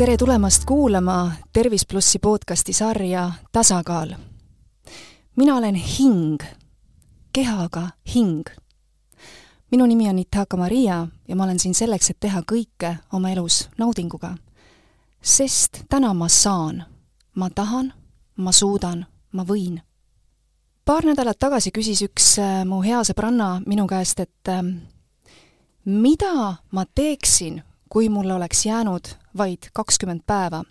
tere tulemast kuulama Tervis plussi podcasti sarja Tasakaal. mina olen hing, kehaga hing. minu nimi on Itaka Maria ja ma olen siin selleks, et teha kõike oma elus naudinguga. sest täna ma saan, ma tahan, ma suudan, ma võin. paar nädalat tagasi küsis üks äh, mu hea sõbranna minu käest, et äh, mida ma teeksin, kui mul oleks jäänud vaid kakskümmend päeva.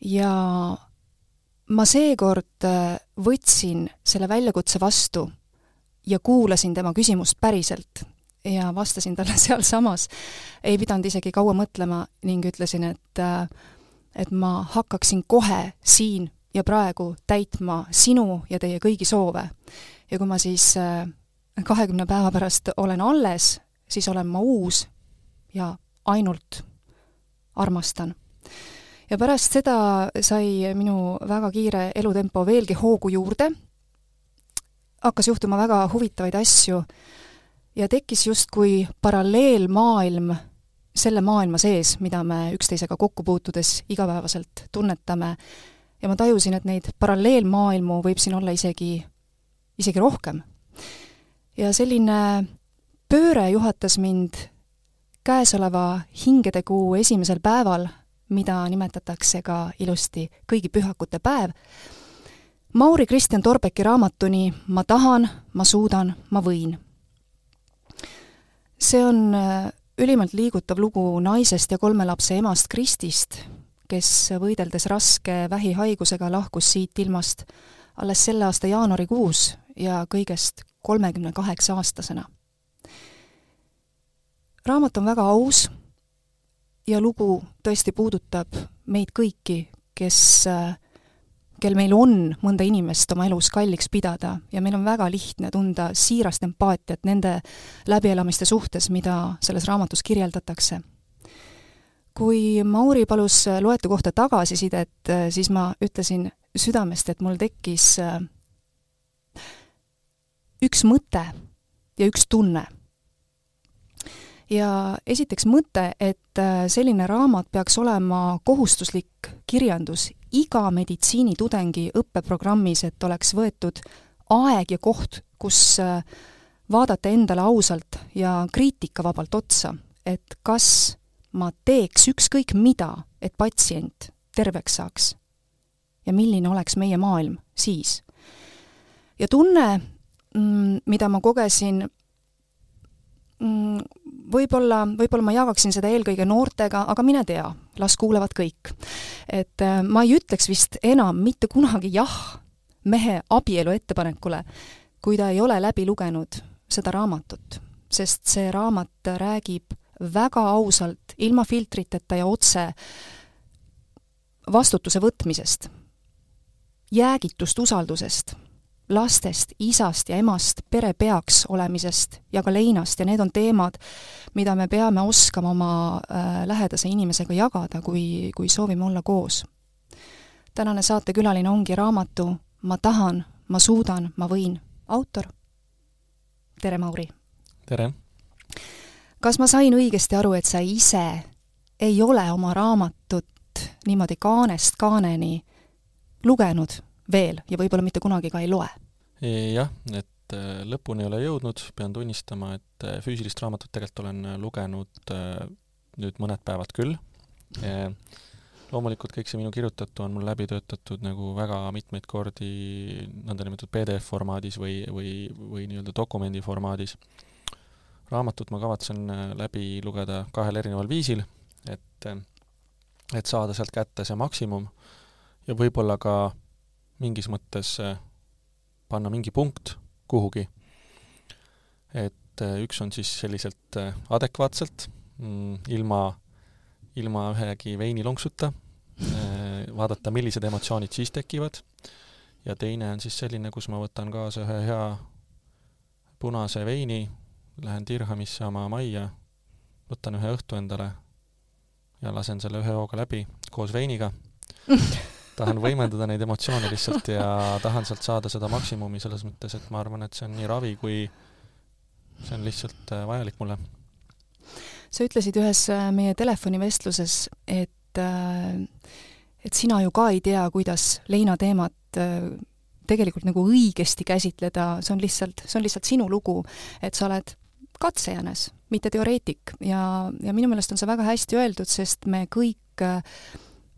ja ma seekord äh, võtsin selle väljakutse vastu ja kuulasin tema küsimust päriselt ja vastasin talle sealsamas. ei pidanud isegi kaua mõtlema ning ütlesin, et äh, et ma hakkaksin kohe siin ja praegu täitma sinu ja teie kõigi soove. ja kui ma siis äh, kahekümne päeva pärast olen alles, siis olen ma uus ja ainult armastan. ja pärast seda sai minu väga kiire elutempo veelgi hoogu juurde, hakkas juhtuma väga huvitavaid asju ja tekkis justkui paralleelmaailm selle maailma sees, mida me üksteisega kokku puutudes igapäevaselt tunnetame, ja ma tajusin, et neid paralleelmaailmu võib siin olla isegi, isegi rohkem. ja selline pööre juhatas mind käesoleva hingedekuu esimesel päeval, mida nimetatakse ka ilusti kõigi pühakute päev, Mauri Kristjan Torbeki raamatuni Ma tahan, ma suudan, ma võin. see on äh, ülimalt liigutav lugu naisest ja kolme lapse emast Kristist, kes võideldes raske vähihaigusega lahkus siit ilmast alles selle aasta jaanuarikuus ja kõigest kolmekümne kaheksa aastasena raamat on väga aus ja lugu tõesti puudutab meid kõiki, kes, kel meil on mõnda inimest oma elus kalliks pidada ja meil on väga lihtne tunda siirast empaatiat nende läbielamiste suhtes, mida selles raamatus kirjeldatakse. kui Mauri palus loetu kohta tagasisidet, siis ma ütlesin südamest, et mul tekkis üks mõte ja üks tunne ja esiteks mõte, et äh, selline raamat peaks olema kohustuslik kirjandus iga meditsiinitudengi õppeprogrammis, et oleks võetud aeg ja koht, kus äh, vaadata endale ausalt ja kriitikavabalt otsa, et kas ma teeks ükskõik mida, et patsient terveks saaks. ja milline oleks meie maailm siis. ja tunne, mm, mida ma kogesin mm, võib-olla, võib-olla ma jagaksin seda eelkõige noortega, aga mine tea, las kuulevad kõik. et äh, ma ei ütleks vist enam mitte kunagi jah mehe abielu ettepanekule, kui ta ei ole läbi lugenud seda raamatut, sest see raamat räägib väga ausalt, ilma filtriteta ja otse vastutuse võtmisest, jäägitust usaldusest lastest, isast ja emast, pere peaks olemisest ja ka leinast ja need on teemad, mida me peame oskama oma äh, lähedase inimesega jagada, kui, kui soovime olla koos. tänane saatekülaline ongi raamatu Ma tahan, ma suudan, ma võin autor. tere, Mauri! tere! kas ma sain õigesti aru, et sa ise ei ole oma raamatut niimoodi kaanest kaaneni lugenud veel ja võib-olla mitte kunagi ka ei loe? Jah, et äh, lõpuni ei ole jõudnud, pean tunnistama, et äh, füüsilist raamatut tegelikult olen äh, lugenud nüüd mõned päevad küll. loomulikult kõik see minu kirjutatu on mul läbi töötatud nagu väga mitmeid kordi nõndanimetatud PDF formaadis või, või, või nii-öelda dokumendi formaadis. raamatut ma kavatsen läbi lugeda kahel erineval viisil, et, et saada sealt kätte see maksimum ja võib-olla ka mingis mõttes panna mingi punkt kuhugi. et äh, üks on siis selliselt äh, adekvaatselt, mm, ilma, ilma ühegi veinilonksuta, vaadata, millised emotsioonid siis tekivad, ja teine on siis selline, kus ma võtan kaasa ühe hea punase veini, lähen Dirhamisse oma majja, võtan ühe õhtu endale ja lasen selle ühe hooga läbi koos veiniga tahan võimendada neid emotsioone lihtsalt ja tahan sealt saada seda maksimumi selles mõttes, et ma arvan, et see on nii ravi kui see on lihtsalt äh, vajalik mulle. sa ütlesid ühes äh, meie telefonivestluses, et et et sina ju ka ei tea, kuidas leinateemat tegelikult nagu õigesti käsitleda, see on lihtsalt, see on lihtsalt sinu lugu, et sa oled katsejänes, mitte teoreetik ja, ja minu meelest on see väga hästi öeldud, sest me kõik äh,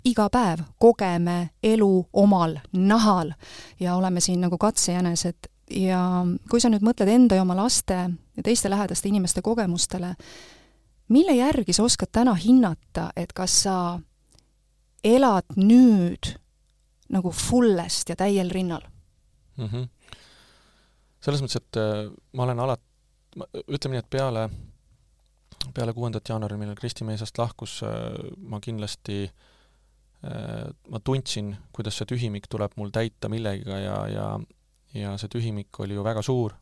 iga päev kogeme elu omal nahal ja oleme siin nagu katsejänesed ja kui sa nüüd mõtled enda ja oma laste ja teiste lähedaste inimeste kogemustele, mille järgi sa oskad täna hinnata, et kas sa elad nüüd nagu fullest ja täiel rinnal mm? -hmm. selles mõttes, et äh, ma olen alati ütleme nii, et peale, peale kuuendat jaanuari, millal Kristi Meesast lahkus, äh, ma kindlasti äh, ma tundsin, kuidas see tühimik tuleb mul täita millegiga ja, ja ja see tühimik oli ju väga suur.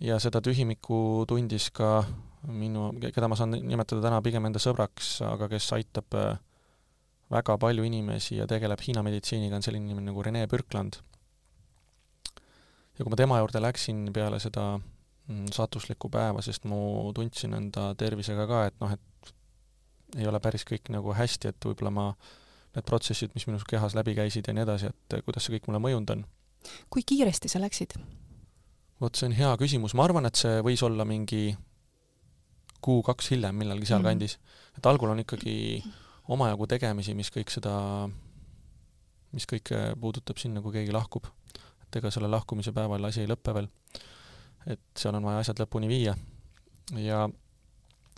ja seda tühimikku tundis ka minu, keda ma saan nimetada täna pigem enda sõbraks, aga kes aitab äh, väga palju inimesi ja tegeleb Hiina meditsiiniga, on selline inimene nagu Rene Pürkland. ja kui ma tema juurde läksin peale seda Mm, saatuslikku päeva, sest ma tundsin enda tervisega ka, et noh, et ei ole päris kõik nagu hästi, et võib-olla ma, need protsessid, mis minu kehas läbi käisid ja nii edasi, et kuidas see kõik mulle mõjunud on. kui kiiresti sa läksid? vot see on hea küsimus, ma arvan, et see võis olla mingi kuu-kaks hiljem millalgi sealkandis mm. -hmm. et algul on ikkagi omajagu tegemisi, mis kõik seda, mis kõike puudutab sinna, kui keegi lahkub. et ega selle lahkumise päeval asi ei lõpe veel et seal on vaja asjad lõpuni viia. ja,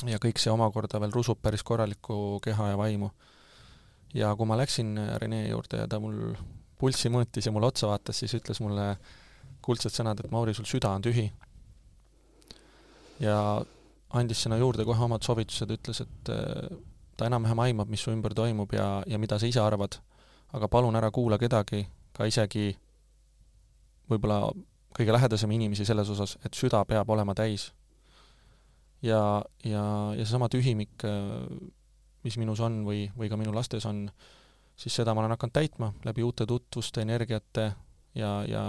ja kõik see omakorda veel rusub päris korralikku keha ja vaimu. ja kui ma läksin Rene juurde ja ta mul pulssi mõõtis ja mulle otsa vaatas, siis ütles mulle kuldsed sõnad, et Mauri, sul süda on tühi. ja andis sinna juurde kohe omad soovitused, ütles, et ta enam-vähem aimab, mis su ümber toimub ja, ja mida sa ise arvad, aga palun ära kuula kedagi, ka isegi võib-olla kõige lähedasem inimesi selles osas, et süda peab olema täis. Ja, ja, ja seesama tühimik, mis minus on või, või ka minu lastes on, siis seda ma olen hakanud täitma läbi uute tutvuste, energiate ja, ja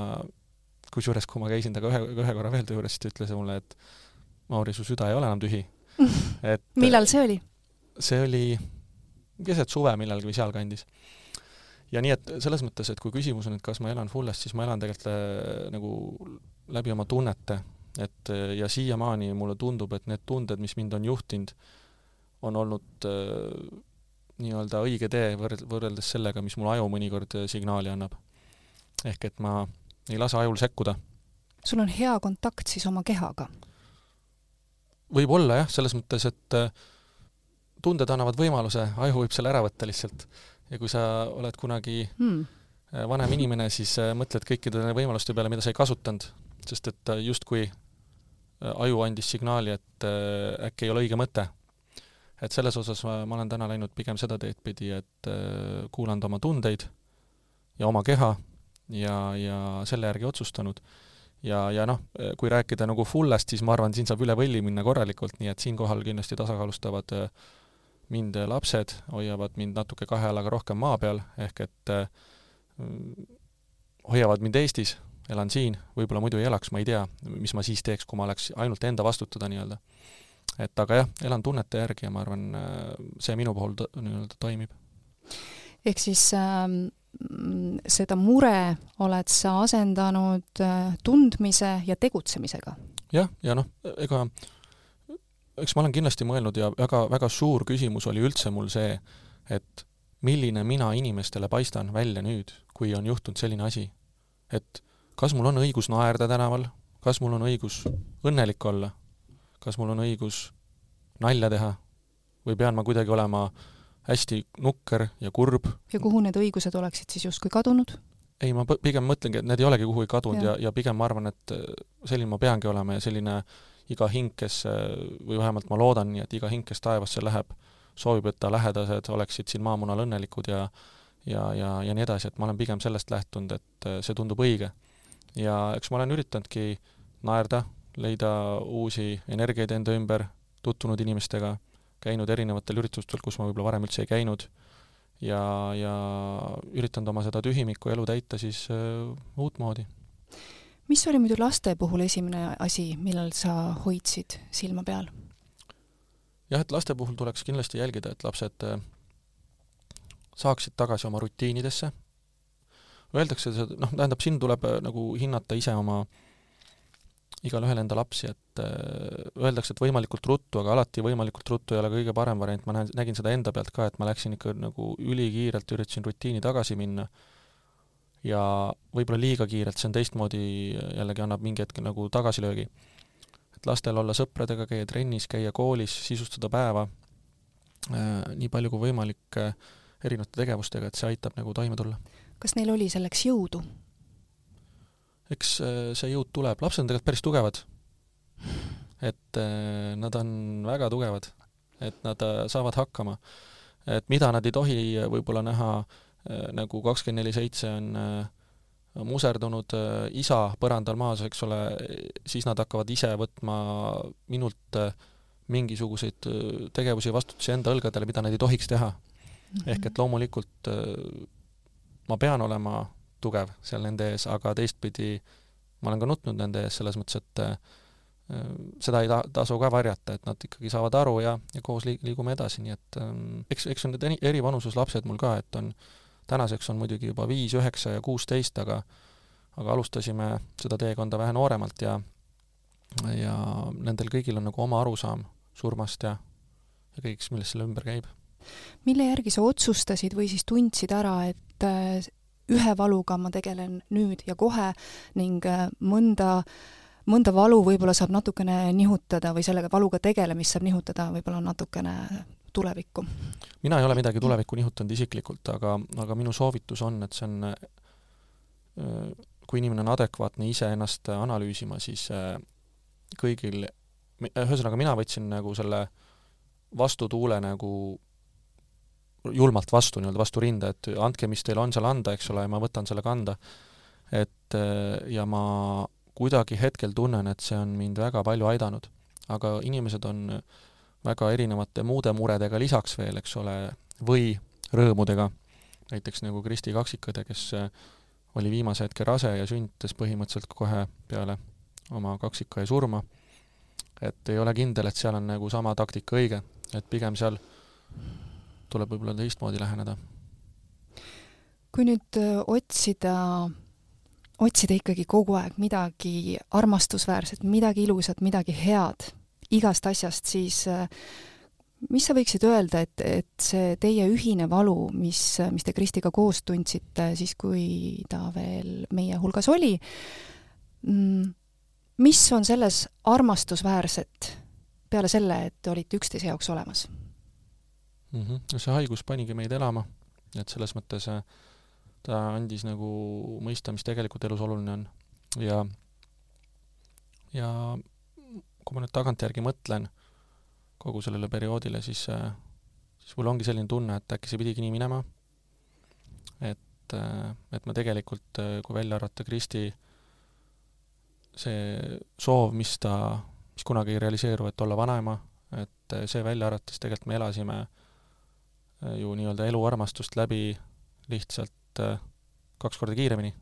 kusjuures, kui ma käisin temaga ühe, ühe korra veel töö juures, siis ta ütles mulle, et Mauri, su süda ei ole enam tühi. et millal see oli? see oli keset suve millalgi või sealkandis ja nii, et selles mõttes, et kui küsimus on, et kas ma elan fullest, siis ma elan tegelikult äh, nagu läbi oma tunnete, et äh, ja siiamaani mulle tundub, et need tunded, mis mind on juhtinud, on olnud äh, nii-öelda õige tee võrd-, võrreldes sellega, mis mul aju mõnikord äh, signaali annab. ehk et ma ei lase ajul sekkuda. sul on hea kontakt siis oma kehaga? võib-olla jah, selles mõttes, et äh, tunded annavad võimaluse, aju võib selle ära võtta lihtsalt ja kui sa oled kunagi hmm. Vanem inimene, siis mõtled kõikide võimaluste peale, mida sa ei kasutanud, sest et justkui aju andis signaali, et äkki ei ole õige mõte. et selles osas ma, ma olen täna läinud pigem seda teed pidi, et kuulanud oma tundeid ja oma keha ja, ja selle järgi otsustanud. ja, ja noh, kui rääkida nagu fullest, siis ma arvan, siin saab üle võlli minna korralikult, nii et siinkohal kindlasti tasakaalustavad äh, mind lapsed hoiavad mind natuke kahe jalaga rohkem maa peal, ehk et äh, hoiavad mind Eestis, elan siin, võib-olla muidu ei elaks, ma ei tea, mis ma siis teeks, kui ma oleks ainult enda vastutada nii-öelda. et aga jah, elan tunnete järgi ja ma arvan, äh, see minu puhul nii-öelda toimib. ehk siis äh, seda mure oled sa asendanud äh, tundmise ja tegutsemisega? jah, ja noh, ega eks ma olen kindlasti mõelnud ja väga, väga suur küsimus oli üldse mul see, et milline mina inimestele paistan välja nüüd, kui on juhtunud selline asi. et kas mul on õigus naerda tänaval, kas mul on õigus õnnelik olla, kas mul on õigus nalja teha või pean ma kuidagi olema hästi nukker ja kurb. ja kuhu need õigused oleksid siis justkui kadunud? ei, ma pigem mõtlengi, et need ei olegi kuhugi kadunud ja, ja, ja pigem ma arvan, et selline ma peangi olema ja selline äh, iga hing, kes, või vähemalt ma loodan nii, et iga hing, kes taevasse läheb, soovib, et ta lähedased oleksid siin maamunal õnnelikud ja ja, ja, ja nii edasi, et ma olen pigem sellest lähtunud, et see tundub õige. Ja eks ma olen üritanudki naerda, leida uusi energiaid enda ümber, tutvunud inimestega, käinud erinevatel üritustel, kus ma võib-olla varem üldse ei käinud, ja, ja üritanud oma seda tühimikku elu täita siis uh, uutmoodi mis oli muidu laste puhul esimene asi, millal sa hoidsid silma peal? jah, et laste puhul tuleks kindlasti jälgida, et lapsed äh, saaksid tagasi oma rutiinidesse, öeldakse, noh, tähendab, siin tuleb nagu hinnata ise oma igalühel enda lapsi, et öeldakse, et võimalikult ruttu, aga alati võimalikult ruttu ei ole kõige parem variant, ma näen, nägin seda enda pealt ka, et ma läksin ikka nagu ülikiirelt, üritasin rutiini tagasi minna ja võib-olla liiga kiirelt, see on teistmoodi, jällegi annab mingi hetk nagu tagasilöögi. et lastel olla sõpradega, käia trennis, käia koolis, sisustada päeva äh, nii palju kui võimalik äh, erinevate tegevustega, et see aitab nagu toime tulla. Kas neil oli selleks jõudu? eks äh, see jõud tuleb, lapsed on tegelikult päris tugevad. et äh, nad on väga tugevad, et nad äh, saavad hakkama. et mida nad ei tohi võib-olla näha äh, Äh, nagu kakskümmend neli seitse on muserdunud isa põrandal maas, eks ole, siis nad hakkavad ise võtma minult mingisuguseid tegevusi ja vastutusi enda õlgadele, mida nad ei tohiks teha ehk et loomulikult ma pean olema tugev seal nende ees, aga teistpidi ma olen ka nutnud nende ees selles mõttes, et seda ei ta-, tasu ka varjata, et nad ikkagi saavad aru ja, ja koos liig-, liigume edasi, nii et ähm, eks, eks on need eri, eri vanuses lapsed mul ka, et on äh, tänaseks on muidugi juba viis, üheksa ja kuusteist, aga aga alustasime seda teekonda vähe nooremalt ja ja nendel kõigil on nagu oma arusaam surmast ja, ja kõigest, millest selle ümber käib. mille järgi sa otsustasid või siis tundsid ära, et äh, ühe valuga ma tegelen nüüd ja kohe ning äh, mõnda mõnda valu võib-olla saab natukene nihutada või sellega valuga tegelemist saab nihutada võib-olla natukene tulevikku? mina ei ole midagi tulevikku nihutanud isiklikult, aga, aga minu soovitus on, et see on, äh, kui inimene on adekvaatne iseennast analüüsima, siis kõigil, ühesõnaga mina võtsin nagu selle vastutuule nagu julmalt vastu, nii-öelda vastu rinda, et andke, mis teil on seal anda, eks ole, ja ma võtan selle kanda. et ja ma kuidagi hetkel tunnen, et see on mind väga palju aidanud. aga inimesed on väga erinevate muude muredega lisaks veel, eks ole, või rõõmudega, näiteks nagu Kristi kaksikõde, kes oli viimase hetke rase ja sünnitas põhimõtteliselt kohe peale oma kaksikõe surma, et ei ole kindel, et seal on nagu sama taktika õige, et pigem seal tuleb võib-olla teistmoodi läheneda. kui nüüd äh, otsida, otsida ikkagi kogu aeg midagi armastusväärset, midagi ilusat, midagi head igast asjast, siis äh, mis sa võiksid öelda, et, et see teie ühine valu, mis, mis te Kristiga koos tundsite siis, kui ta veel meie hulgas oli, mm, mis on selles armastusväärset peale selle, et te olite üksteise jaoks olemas mm? -hmm. see haigus panigi meid elama, et selles mõttes äh, ta andis nagu mõista, mis tegelikult elus oluline on ja ja kui ma nüüd tagantjärgi mõtlen kogu sellele perioodile, siis, äh, siis mul ongi selline tunne, et äkki see pidigi nii minema, et, äh, et me tegelikult, äh, kui välja arvata Kristi see soov, mis ta, mis kunagi ei realiseeru, et olla vanaema, et see välja arvates tegelikult me elasime ju nii-öelda eluarmastust läbi lihtsalt kaks korda kiiremini.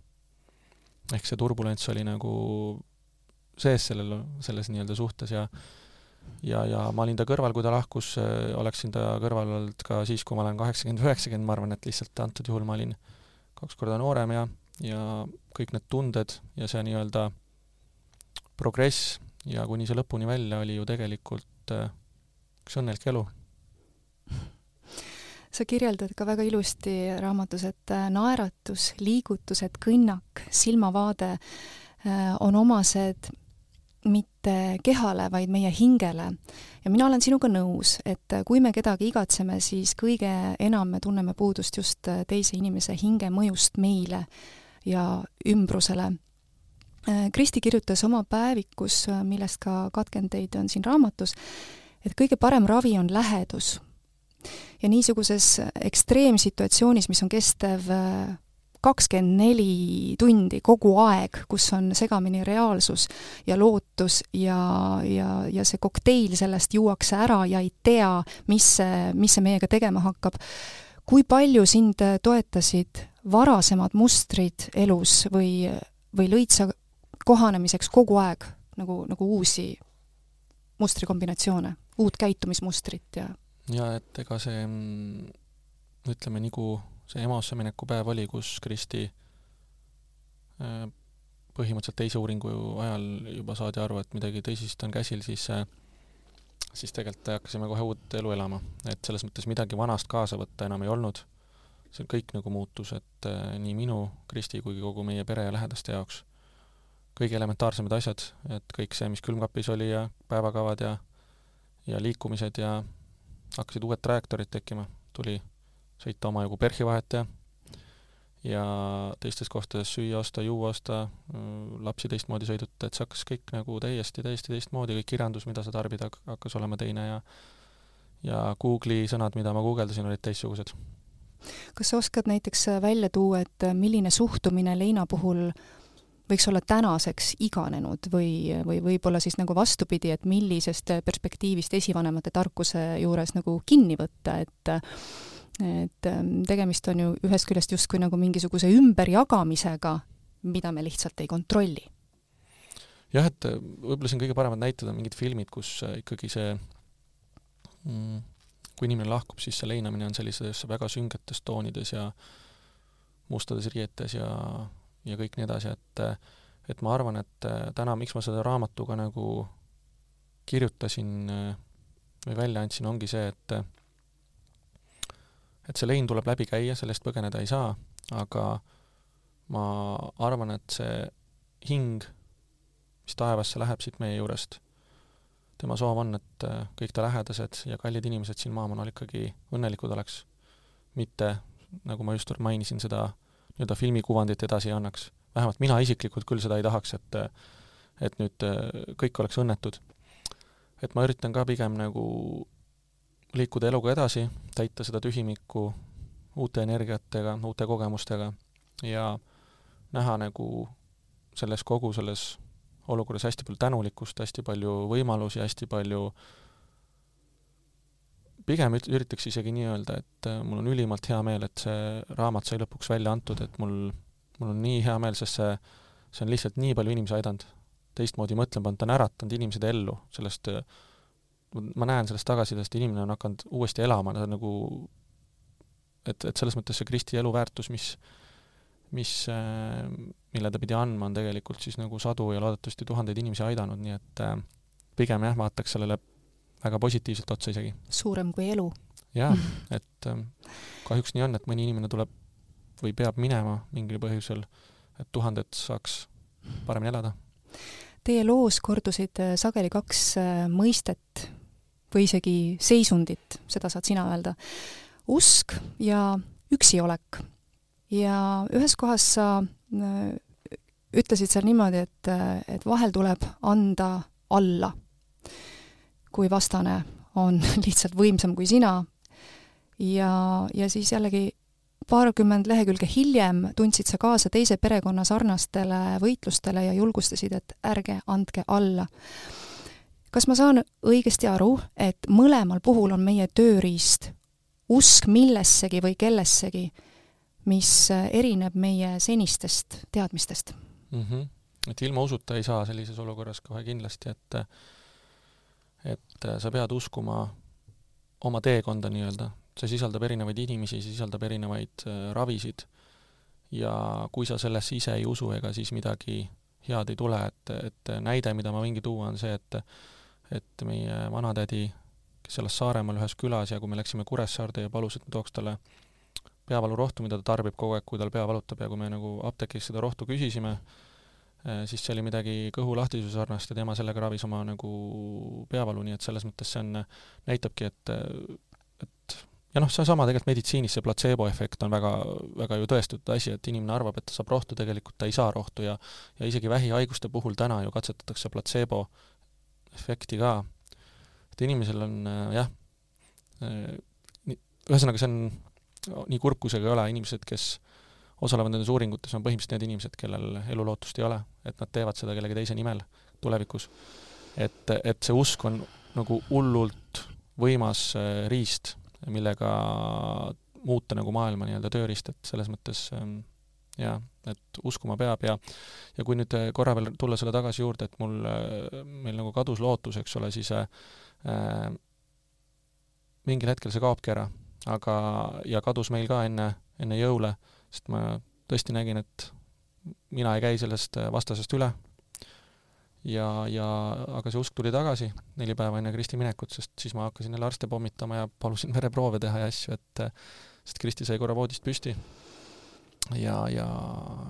ehk see turbulents oli nagu sees sellel, selles nii-öelda suhtes ja ja, ja ma olin ta kõrval, kui ta lahkus, oleksin ta kõrval olnud ka siis, kui ma olen kaheksakümmend, üheksakümmend, ma arvan, et lihtsalt antud juhul ma olin kaks korda noorem ja, ja kõik need tunded ja see nii-öelda progress ja kuni see lõpuni välja oli ju tegelikult äh, üks õnnelik elu. Sa kirjeldad ka väga ilusti raamatus, et äh, naeratus, liigutused, kõnnak, silmavaade äh, on omased mitte kehale, vaid meie hingele. ja mina olen sinuga nõus, et kui me kedagi igatseme, siis kõige enam me tunneme puudust just teise inimese hinge mõjust meile ja ümbrusele. Kristi kirjutas oma päevikus, millest ka katkendeid on siin raamatus, et kõige parem ravi on lähedus. Ja niisuguses ekstreemsituatsioonis, mis on kestev kakskümmend neli tundi kogu aeg, kus on segamini reaalsus ja lootus ja, ja, ja see kokteil sellest juuakse ära ja ei tea, mis see, mis see meiega tegema hakkab. kui palju sind toetasid varasemad mustrid elus või, või lõid sa kohanemiseks kogu aeg nagu, nagu uusi mustrikombinatsioone, uut käitumismustrit ja jaa, et ega see mm, ütleme, nagu see EMO-sse mineku päev oli, kus Kristi äh, põhimõtteliselt teise uuringu ajal juba saadi aru, et midagi tõsist on käsil, siis äh, siis tegelikult hakkasime kohe uut elu elama, et selles mõttes midagi vanast kaasa võtta enam ei olnud. see kõik nagu muutus, et äh, nii minu, Kristi kui kogu meie pere ja lähedaste jaoks kõige elementaarsemad asjad, et kõik see, mis külmkapis oli ja päevakavad ja ja liikumised ja hakkasid uued trajektoorid tekkima, tuli sõita omajagu PERH-i vahet ja ja teistes kohtades süüa osta, juua osta, lapsi teistmoodi sõidutada, et see hakkas kõik nagu täiesti, täiesti teistmoodi, kõik kirjandus, mida sa tarbid, hakkas olema teine ja ja Google'i sõnad, mida ma guugeldasin, olid teistsugused. kas sa oskad näiteks välja tuua, et milline suhtumine leina puhul võiks olla tänaseks iganenud või, või võib-olla siis nagu vastupidi, et millisest perspektiivist esivanemate tarkuse juures nagu kinni võtta, et et ähm, tegemist on ju ühest küljest justkui nagu mingisuguse ümberjagamisega, mida me lihtsalt ei kontrolli. jah, et äh, võib-olla siin kõige paremad näited on mingid filmid, kus äh, ikkagi see mm, kui inimene lahkub, siis see leinamine on sellises väga süngetes toonides ja mustades riietes ja ja kõik nii edasi, et et ma arvan, et äh, täna, miks ma seda raamatuga nagu kirjutasin äh, või välja andsin, ongi see, et et see lein tuleb läbi käia, sellest põgeneda ei saa, aga ma arvan, et see hing, mis taevasse läheb siit meie juurest, tema soov on, et äh, kõik ta lähedased ja kallid inimesed siin maamunal ikkagi õnnelikud oleks, mitte nagu ma just mainisin, seda nii-öelda filmikuvandit edasi annaks. vähemalt mina isiklikult küll seda ei tahaks, et et nüüd äh, kõik oleks õnnetud. et ma üritan ka pigem nagu liikuda eluga edasi, täita seda tühimikku uute energiatega, uute kogemustega ja näha nagu selles kogu selles olukorras hästi palju tänulikkust, hästi palju võimalusi, hästi palju äh, pigem üritaks isegi nii öelda, et äh, mul on ülimalt hea meel, et see raamat sai lõpuks välja antud, et mul, mul on nii hea meel, sest see, see on lihtsalt nii palju inimesi aidanud, teistmoodi mõtlema pannud, ta on äratanud inimesed ellu, sellest äh, ma näen sellest tagasisidest, inimene on hakanud uuesti elama, ta nagu et, et selles mõttes see Kristi eluväärtus, mis mis, äh, mille ta pidi andma, on tegelikult siis nagu sadu ja loodetavasti tuhandeid inimesi aidanud, nii et pigem jah, vaataks sellele väga positiivselt otsa isegi. suurem kui elu. jaa, et ähm, kahjuks nii on, et mõni inimene tuleb või peab minema mingil põhjusel, et tuhanded saaks paremini elada. Teie loos kordusid äh, sageli kaks äh, mõistet või isegi seisundit, seda saad sina öelda, usk ja üksiolek. ja ühes kohas sa äh, ütlesid seal niimoodi, et, et vahel tuleb anda alla kui vastane on lihtsalt võimsam kui sina ja, ja siis jällegi paarkümmend lehekülge hiljem tundsid sa kaasa teise perekonna sarnastele võitlustele ja julgustasid, et ärge andke alla. kas ma saan õigesti aru, et mõlemal puhul on meie tööriist usk millessegi või kellessegi, mis erineb meie senistest teadmistest mm? -hmm. et ilma usuta ei saa sellises olukorras kohe kindlasti, et et äh, sa pead uskuma oma teekonda nii-öelda, see sisaldab erinevaid inimesi, sisaldab erinevaid äh, ravisid. Ja kui sa sellesse ise ei usu, ega siis midagi head ei tule, et, et näide, mida ma võingi tuua, on see, et et meie vanatädi, kes elas Saaremaal ühes külas ja kui me läksime Kuressaarde ja palus, et ma tooks talle peavalurohtu, mida ta tarbib kogu aeg, kui tal pea valutab ja kui me nagu apteegis seda rohtu küsisime, siis see oli midagi kõhulahtisuse sarnast ja tema sellega ravis oma nagu peavalu, nii et selles mõttes see on, näitabki, et, et ja noh, seesama tegelikult meditsiinis, see platseeboefekt on väga, väga ju tõestatud asi, et inimene arvab, et ta saab rohtu, tegelikult ta ei saa rohtu ja ja isegi vähihaiguste puhul täna ju katsetatakse platseebo efekti ka. et inimesel on jah, äh, ühesõnaga see on, nii kurb kui see ka ei ole, inimesed, kes osalevad nendes uuringutes, on põhimõtteliselt need inimesed, kellel elulootust ei ole, et nad teevad seda kellegi teise nimel tulevikus. et, et see usk on nagu hullult võimas äh, riist, millega muuta nagu maailma nii-öelda tööriist, et selles mõttes ähm, jaa, et uskuma peab ja ja kui nüüd äh, korra veel tulla selle tagasi juurde, et mul, äh, meil nagu kadus lootus, eks ole, siis äh, mingil hetkel see kaobki ära aga, ja kadus meil ka enne, enne jõule, sest ma tõesti nägin, et mina ei käi sellest vastasest üle ja, ja aga see usk tuli tagasi neli päeva enne Kristi minekut, sest siis ma hakkasin jälle arste pommitama ja palusin vereproove teha ja asju, et sest Kristi sai korra voodist püsti. ja, ja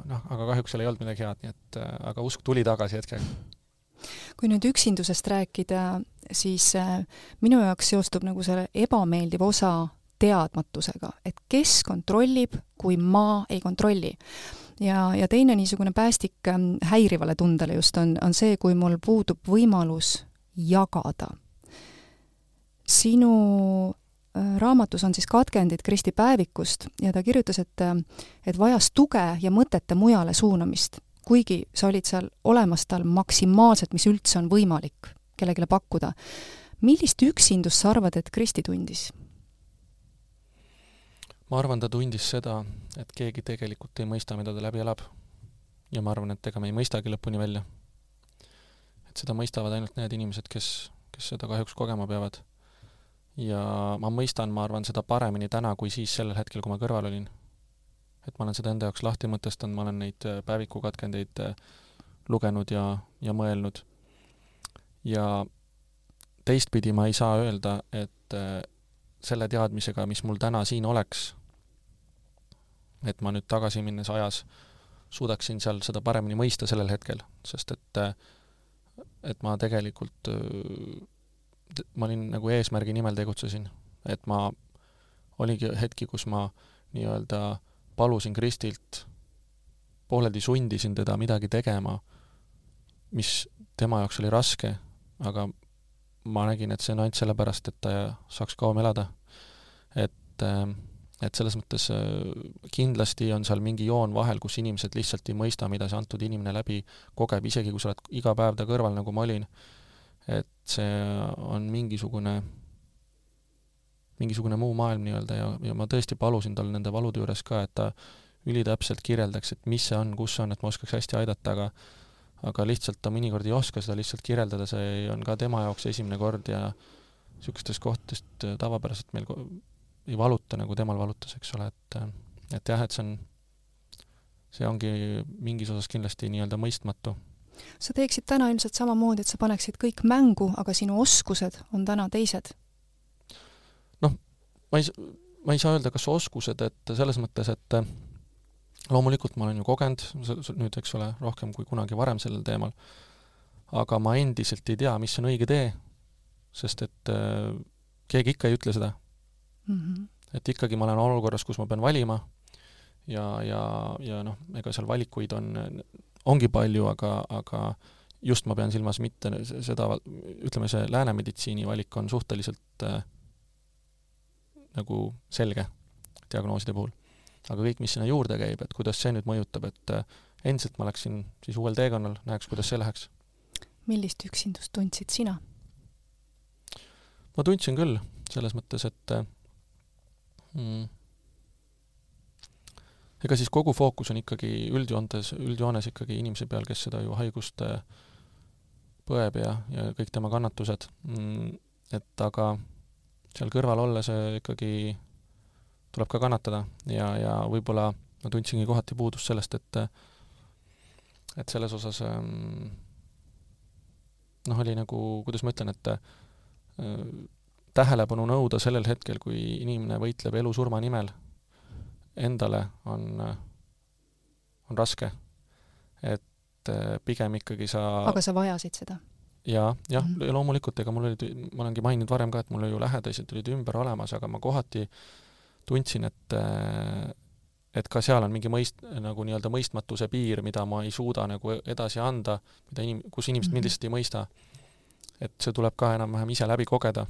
noh, aga kahjuks seal ei olnud midagi head, nii et aga usk tuli tagasi hetkega kui nüüd üksindusest rääkida, siis äh, minu jaoks seostub nagu selle ebameeldiv osa teadmatusega, et kes kontrollib, kui ma ei kontrolli ja, ja teine niisugune päästik ähm, häirivale tundele just on, on see, kui mul puudub võimalus jagada. sinu äh, raamatus on siis katkendid Kristi päevikust ja ta kirjutas, et, äh, et vajas tuge ja mõtete mujale suunamist, kuigi sa olid seal olemas tal maksimaalselt, mis üldse on võimalik kellelegi pakkuda. millist üksindust sa arvad, et Kristi tundis? Ma arvan, ta tundis seda, et keegi tegelikult ei mõista, mida ta läbi elab. ja ma arvan, et ega me ei mõistagi lõpuni välja. et seda mõistavad ainult need inimesed, kes, kes seda kahjuks kogema peavad. ja ma mõistan, ma arvan, seda paremini täna kui siis sellel hetkel, kui ma kõrval olin. et ma olen seda enda jaoks lahti mõtestanud, ma olen neid äh, päevikukatkendeid äh, lugenud ja, ja mõelnud. ja teistpidi ma ei saa öelda, et äh, selle teadmisega, mis mul täna siin oleks, et ma nüüd tagasi minnes ajas suudaksin seal seda paremini mõista sellel hetkel, sest et et ma tegelikult, ma olin nagu eesmärgi nimel tegutsesin, et ma, oligi hetki, kus ma nii-öelda palusin Kristilt, pooleldi sundisin teda midagi tegema, mis tema jaoks oli raske, aga ma nägin, et see on ainult sellepärast, et ta saaks kauem elada. et äh, et selles mõttes äh, kindlasti on seal mingi joon vahel, kus inimesed lihtsalt ei mõista, mida see antud inimene läbi kogeb, isegi kui sa oled iga päev ta kõrval, nagu ma olin, et see on mingisugune, mingisugune muu maailm nii-öelda ja, ja ma tõesti palusin tal nende valude juures ka, et ta ülitäpselt kirjeldaks, et mis see on, kus see on, et ma oskaks hästi aidata, aga aga lihtsalt ta mõnikord ei oska seda lihtsalt kirjeldada, see on ka tema jaoks esimene kord ja niisugustest kohtadest tavapäraselt meil ei valuta, nagu temal valutas, eks ole, et et jah, et see on, see ongi mingis osas kindlasti nii-öelda mõistmatu. sa teeksid täna ilmselt samamoodi, et sa paneksid kõik mängu, aga sinu oskused on täna teised? noh, ma ei, ma ei saa öelda, kas oskused, et selles mõttes, et loomulikult ma olen ju kogenud nüüd, eks ole, rohkem kui kunagi varem sellel teemal, aga ma endiselt ei tea, mis on õige tee, sest et äh, keegi ikka ei ütle seda mm. -hmm. et ikkagi ma olen olukorras, kus ma pean valima ja, ja, ja noh, ega seal valikuid on, ongi palju, aga, aga just ma pean silmas mitte seda, ütleme, see lääne meditsiini valik on suhteliselt äh, nagu selge diagnooside puhul. aga kõik, mis sinna juurde käib, et kuidas see nüüd mõjutab, et äh, endiselt ma läksin siis uuel teekonnal, näeks, kuidas see läheks. millist üksindust tundsid sina? ma tundsin küll, selles mõttes, et äh, mm. ega siis kogu fookus on ikkagi üldjoontes, üldjoones ikkagi inimese peal, kes seda ju haigust äh, põeb ja, ja kõik tema kannatused mm,. et aga seal kõrval olles ikkagi tuleb ka kannatada ja, ja võib-olla ma tundsingi kohati puudust sellest, et et selles osas ähm, noh, oli nagu, kuidas ma ütlen, et äh, tähelepanu nõuda sellel hetkel, kui inimene võitleb elu-surma nimel, endale on, on raske. et eh, pigem ikkagi sa aga sa vajasid seda? jaa, jah mm, -hmm. loomulikult, ega mul olid, ma olengi maininud varem ka, et mul ju lähedased olid ümber olemas, aga ma kohati tundsin, et eh, et ka seal on mingi mõist-, nagu nii-öelda mõistmatuse piir, mida ma ei suuda nagu edasi anda, mida inim-, kus inimesed -hmm. mind lihtsalt ei mõista. et see tuleb ka enam-vähem ise läbi kogeda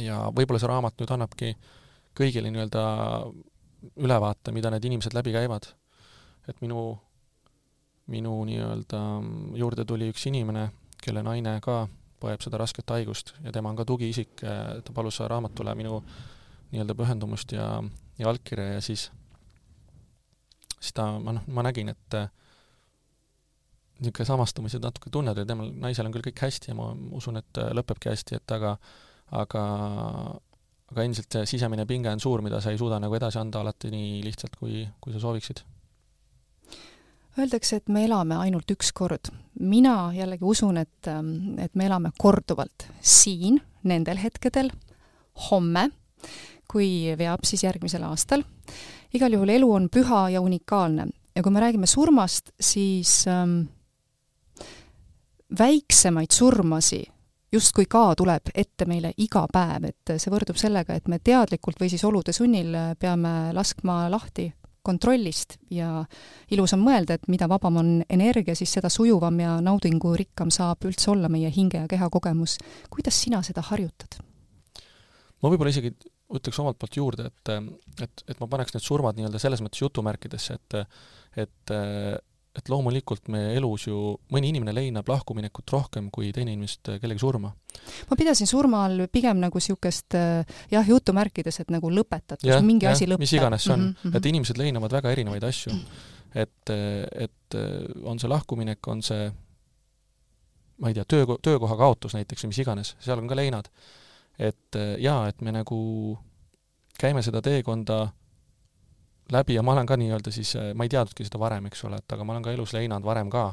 ja võib-olla see raamat nüüd annabki kõigile nii-öelda ülevaate, mida need inimesed läbi käivad. et minu, minu nii-öelda juurde tuli üks inimene, kelle naine ka põeb seda rasket haigust ja tema on ka tugiisik, ta palus raamatule minu nii-öelda pühendumust ja, ja allkirja ja siis, siis ta, ma noh, ma nägin, et niisugune samastumised natuke tunned ja temal, naisel on küll kõik hästi ja ma usun, et lõpebki hästi, et aga aga, aga endiselt see sisemine pinge on suur, mida sa ei suuda nagu edasi anda alati nii lihtsalt, kui, kui sa sooviksid. Öeldakse, et me elame ainult üks kord. mina jällegi usun, et, et me elame korduvalt siin, nendel hetkedel, homme, kui veab, siis järgmisel aastal. igal juhul elu on püha ja unikaalne ja kui me räägime surmast, siis ähm, väiksemaid surmasi justkui ka tuleb ette meile iga päev, et see võrdub sellega, et me teadlikult või siis olude sunnil peame laskma lahti kontrollist ja ilus on mõelda, et mida vabam on energia, siis seda sujuvam ja naudingurikkam saab üldse olla meie hinge ja keha kogemus. kuidas sina seda harjutad? ma võib-olla isegi ütleks omalt poolt juurde, et, et, et ma paneks need surmad nii-öelda selles mõttes jutumärkidesse, et et et loomulikult meie elus ju mõni inimene leinab lahkuminekut rohkem kui teine inimest kellegi surma. ma pidasin surma all pigem nagu niisugust jah, jutumärkides, et nagu lõpetatus, mingi ja, asi lõpeb. mis iganes see on mm, -hmm. et inimesed leinavad väga erinevaid asju. et, et on see lahkuminek, on see ma ei tea, töö, töökoha kaotus näiteks või mis iganes, seal on ka leinad. et jaa, et me nagu käime seda teekonda läbi ja ma olen ka nii-öelda siis, äh, ma ei teadnudki seda varem, eks ole, et aga ma olen ka elus leinanud varem ka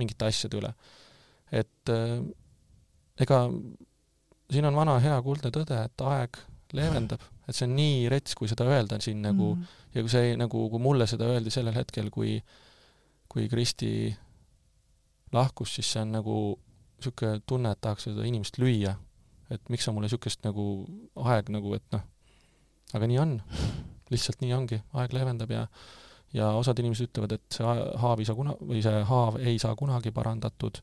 mingite asjade üle. et äh, ega siin on vana hea kuldne tõde, et aeg leevendab, et see on nii rets, kui seda öelda siin nagu mm. ja kui see nagu, kui mulle seda öeldi sellel hetkel, kui kui Kristi lahkus, siis see on nagu niisugune tunne, et tahaks seda inimest lüüa. et miks sa mulle niisugust nagu aeg nagu, et noh, aga nii on lihtsalt nii ongi, aeg leevendab ja ja osad inimesed ütlevad, et see haav ei saa kuna-, või see haav ei saa kunagi parandatud.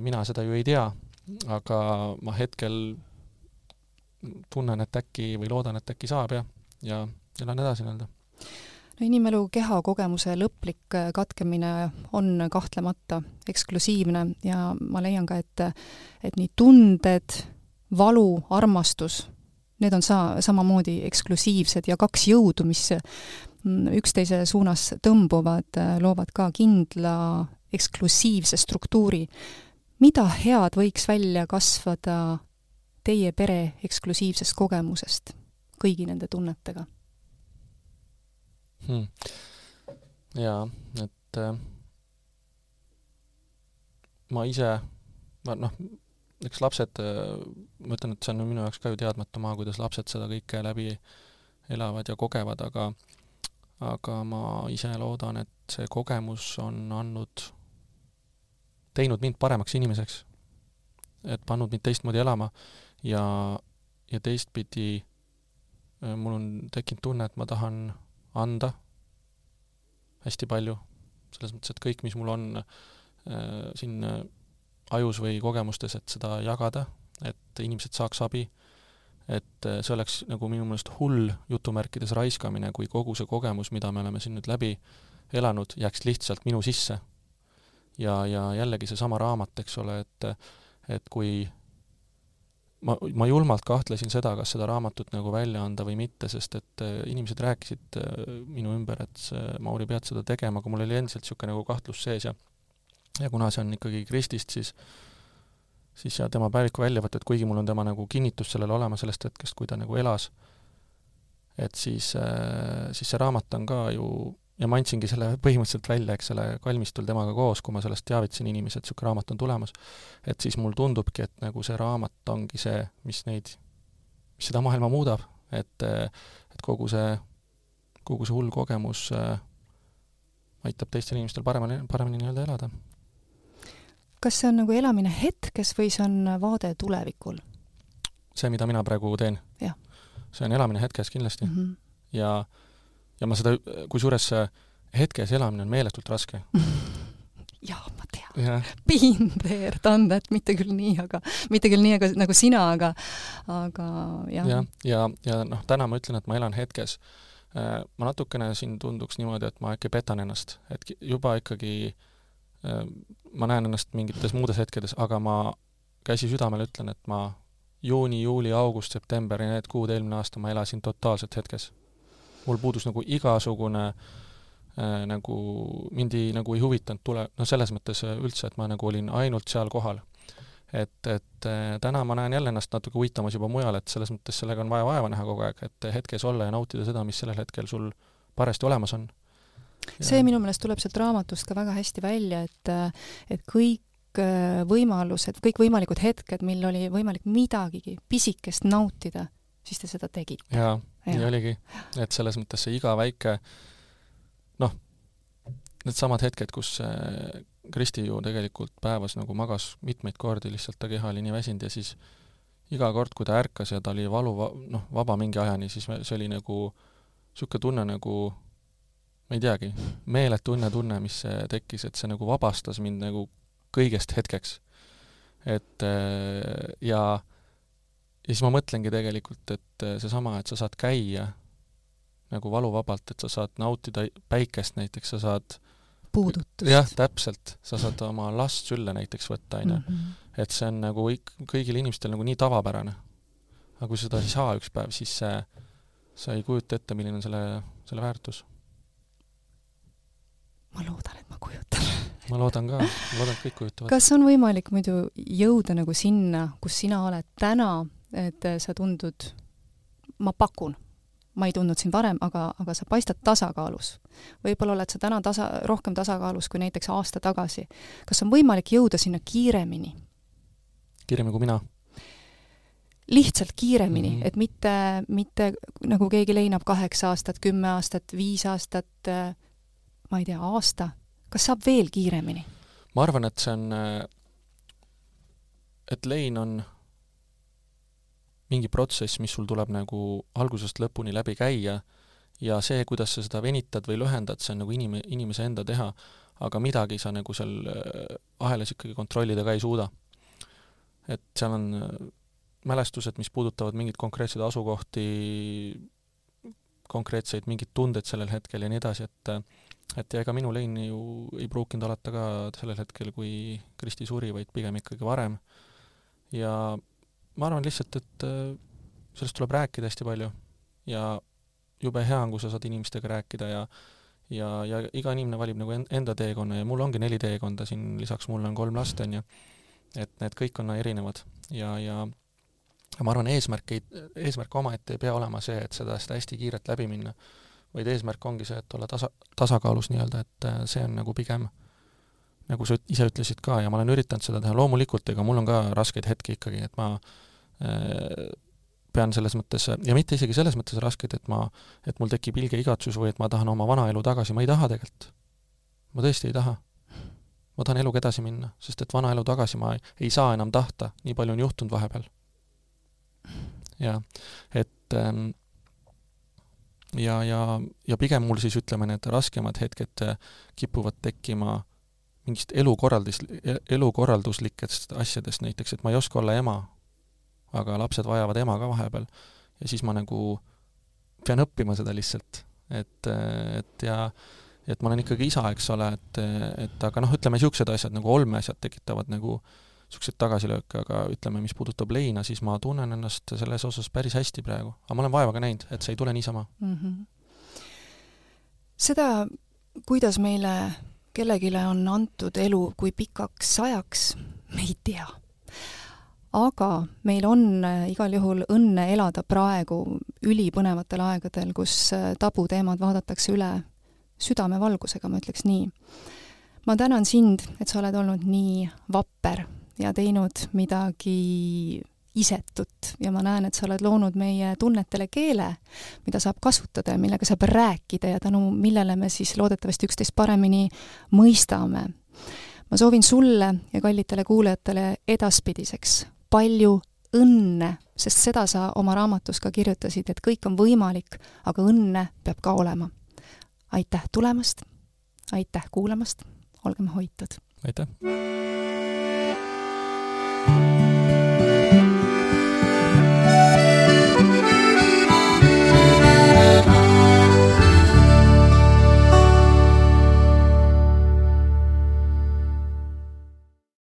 mina seda ju ei tea, aga ma hetkel tunnen, et äkki või loodan, et äkki saab ja, ja elan edasi nii-öelda no inimelu kehakogemuse lõplik katkemine on kahtlemata eksklusiivne ja ma leian ka, et et nii tunded, valu, armastus need on sa-, samamoodi eksklusiivsed ja kaks jõudu, mis mm, üksteise suunas tõmbuvad, loovad ka kindla eksklusiivse struktuuri. mida head võiks välja kasvada teie pere eksklusiivsest kogemusest kõigi nende tunnetega hmm.? jaa, et äh, ma ise, noh, eks lapsed, ma ütlen, et see on minu jaoks ka ju teadmatu maa, kuidas lapsed seda kõike läbi elavad ja kogevad, aga aga ma ise loodan, et see kogemus on andnud, teinud mind paremaks inimeseks. et pannud mind teistmoodi elama ja, ja teistpidi äh, mul on tekkinud tunne, et ma tahan anda hästi palju, selles mõttes, et kõik, mis mul on äh, siin äh, ajus või kogemustes, et seda jagada, et inimesed saaks abi, et äh, see oleks nagu minu meelest hull jutumärkides raiskamine, kui kogu see kogemus, mida me oleme siin nüüd läbi elanud, jääks lihtsalt minu sisse. ja, ja jällegi seesama raamat, eks ole, et et kui ma, ma julmalt kahtlesin seda, kas seda raamatut nagu välja anda või mitte, sest et äh, inimesed rääkisid äh, minu ümber, et see, Mauri, pead seda tegema, aga mul oli endiselt niisugune nagu kahtlus sees ja ja kuna see on ikkagi Kristist, siis siis ja tema päeviku väljavõtted, kuigi mul on tema nagu kinnitus sellele olemas sellest hetkest, kui ta nagu elas, et siis, äh, siis see raamat on ka ju, ja ma andsingi selle põhimõtteliselt välja, eks ole, kalmistul temaga koos, kui ma sellest teavitasin inimesi, et niisugune raamat on tulemas, et siis mul tundubki, et nagu see raamat ongi see, mis neid, mis seda maailma muudab, et, et kogu see, kogu see hull kogemus äh, aitab teistel inimestel paremini, paremini nii-öelda elada kas see on nagu elamine hetkes või see on vaade tulevikul? see, mida mina praegu teen? see on elamine hetkes kindlasti mm. -hmm. ja, ja ma seda, kusjuures hetkes elamine on meeletult raske jaa, ma tean. Been there, done that, mitte küll nii, aga, mitte küll nii, aga nagu sina, aga, aga jah. jah, ja, ja, ja noh, täna ma ütlen, et ma elan hetkes. Äh, ma natukene siin tunduks niimoodi, et ma äkki petan ennast, et juba ikkagi Äh, ma näen ennast mingites muudes hetkedes, aga ma käsi südamel ütlen, et ma juuni, juuli, august, september ja need kuud eelmine aasta ma elasin totaalselt hetkes. mul puudus nagu igasugune äh, nagu, mind ei, nagu ei huvitanud tule, noh, selles mõttes üldse, et ma nagu olin ainult seal kohal. et, et äh, täna ma näen jälle ennast natuke uitamas juba mujal, et selles mõttes sellega on vaja vaeva näha kogu aeg, et hetkes olla ja nautida seda, mis sellel hetkel sul parajasti olemas on. See minu meelest tuleb sealt raamatust ka väga hästi välja, et, et kõik võimalused, kõikvõimalikud hetked, mil oli võimalik midagigi pisikest nautida, siis te seda tegite. jaa, nii oligi. et selles mõttes see iga väike noh, needsamad hetked, kus Kristi ju tegelikult päevas nagu magas mitmeid kordi, lihtsalt ta keha oli nii väsinud ja siis iga kord, kui ta ärkas ja ta oli valu, noh, vaba mingi ajani, siis see oli nagu niisugune tunne nagu ma ei teagi, meeletu õnnetunne, mis tekkis, et see nagu vabastas mind nagu kõigest hetkeks. et ja, ja siis ma mõtlengi tegelikult, et seesama, et sa saad käia nagu valuvabalt, et sa saad nautida päikest näiteks, sa saad puudutust. jah, täpselt, sa saad oma last sülle näiteks võtta, on ju. Mhm. et see on nagu kõigil inimestel nagu nii tavapärane. aga kui seda ei saa üks päev, siis see, sa ei kujuta ette, milline on selle, selle väärtus. Ma loodan, et ma kujutan ma loodan ka, ma loodan, et kõik kujutavad. kas on võimalik muidu jõuda nagu sinna, kus sina oled täna, et sa tundud, ma pakun, ma ei tundnud sind varem, aga, aga sa paistad tasakaalus. võib-olla oled sa täna tasa, rohkem tasakaalus kui näiteks aasta tagasi. kas on võimalik jõuda sinna kiiremini? kiiremini kui mina? lihtsalt kiiremini mm, -hmm. et mitte, mitte nagu keegi leinab kaheksa aastat, kümme aastat, viis aastat, ma ei tea, aasta. kas saab veel kiiremini? ma arvan, et see on, et lein on mingi protsess, mis sul tuleb nagu algusest lõpuni läbi käia ja see, kuidas sa seda venitad või lühendad, see on nagu inim-, inimese enda teha, aga midagi sa nagu seal äh, ahelas ikkagi kontrollida ka ei suuda. et seal on äh, mälestused, mis puudutavad mingeid konkreetseid asukohti, konkreetseid mingeid tundeid sellel hetkel ja nii edasi, et et ja ega minu lein ju ei pruukinud alata ka sellel hetkel, kui Kristi suri, vaid pigem ikkagi varem. ja ma arvan lihtsalt, et äh, sellest tuleb rääkida hästi palju. Ja jube hea on, kui sa saad inimestega rääkida ja ja, ja iga inimene valib nagu enda teekonna ja mul ongi neli teekonda siin, lisaks mulle on kolm last, on ju, et need kõik on erinevad. Ja ja ma arvan, eesmärk ei, eesmärk omaette ei pea olema see, et seda, seda hästi kiirelt läbi minna, vaid eesmärk ongi see, et olla tasa, tasakaalus nii-öelda, et äh, see on nagu pigem nagu sa ise ütlesid ka ja ma olen üritanud seda teha, loomulikult ega mul on ka raskeid hetki ikkagi, et ma Äh, pean selles mõttes, ja mitte isegi selles mõttes raskeid, et ma, et mul tekib ilge igatsus või et ma tahan oma vanaelu tagasi, ma ei taha tegelikult. ma tõesti ei taha. ma tahan eluga edasi minna, sest et vanaelu tagasi ma ei, ei saa enam tahta, nii palju on juhtunud vahepeal. jah, et ähm, ja, ja, ja pigem mul siis ütleme, need raskemad hetked äh, kipuvad tekkima mingist elukorraldis, elukorralduslikest asjadest, näiteks et ma ei oska olla ema aga lapsed vajavad ema ka vahepeal. ja siis ma nagu pean õppima seda lihtsalt, et, et ja et ma olen ikkagi isa, eks ole, et, et aga noh, ütleme niisugused asjad nagu olmeasjad tekitavad nagu niisuguseid tagasilööke, aga ütleme, mis puudutab leina, siis ma tunnen ennast selles osas päris hästi praegu. aga ma olen vaeva ka näinud, et see ei tule niisama mm. -hmm. seda, kuidas meile kellelegi on antud elu kui pikaks ajaks, me ei tea aga meil on äh, igal juhul õnne elada praegu ülipõnevatel aegadel, kus äh, tabuteemad vaadatakse üle südamevalgusega, ma ütleks nii. ma tänan sind, et sa oled olnud nii vapper ja teinud midagi isetut ja ma näen, et sa oled loonud meie tunnetele keele, mida saab kasutada ja millega saab rääkida ja tänu millele me siis loodetavasti üksteist paremini mõistame. ma soovin sulle ja kallitele kuulajatele edaspidiseks palju õnne, sest seda sa oma raamatus ka kirjutasid, et kõik on võimalik, aga õnne peab ka olema. aitäh tulemast, aitäh kuulamast, olgem hoitud! aitäh!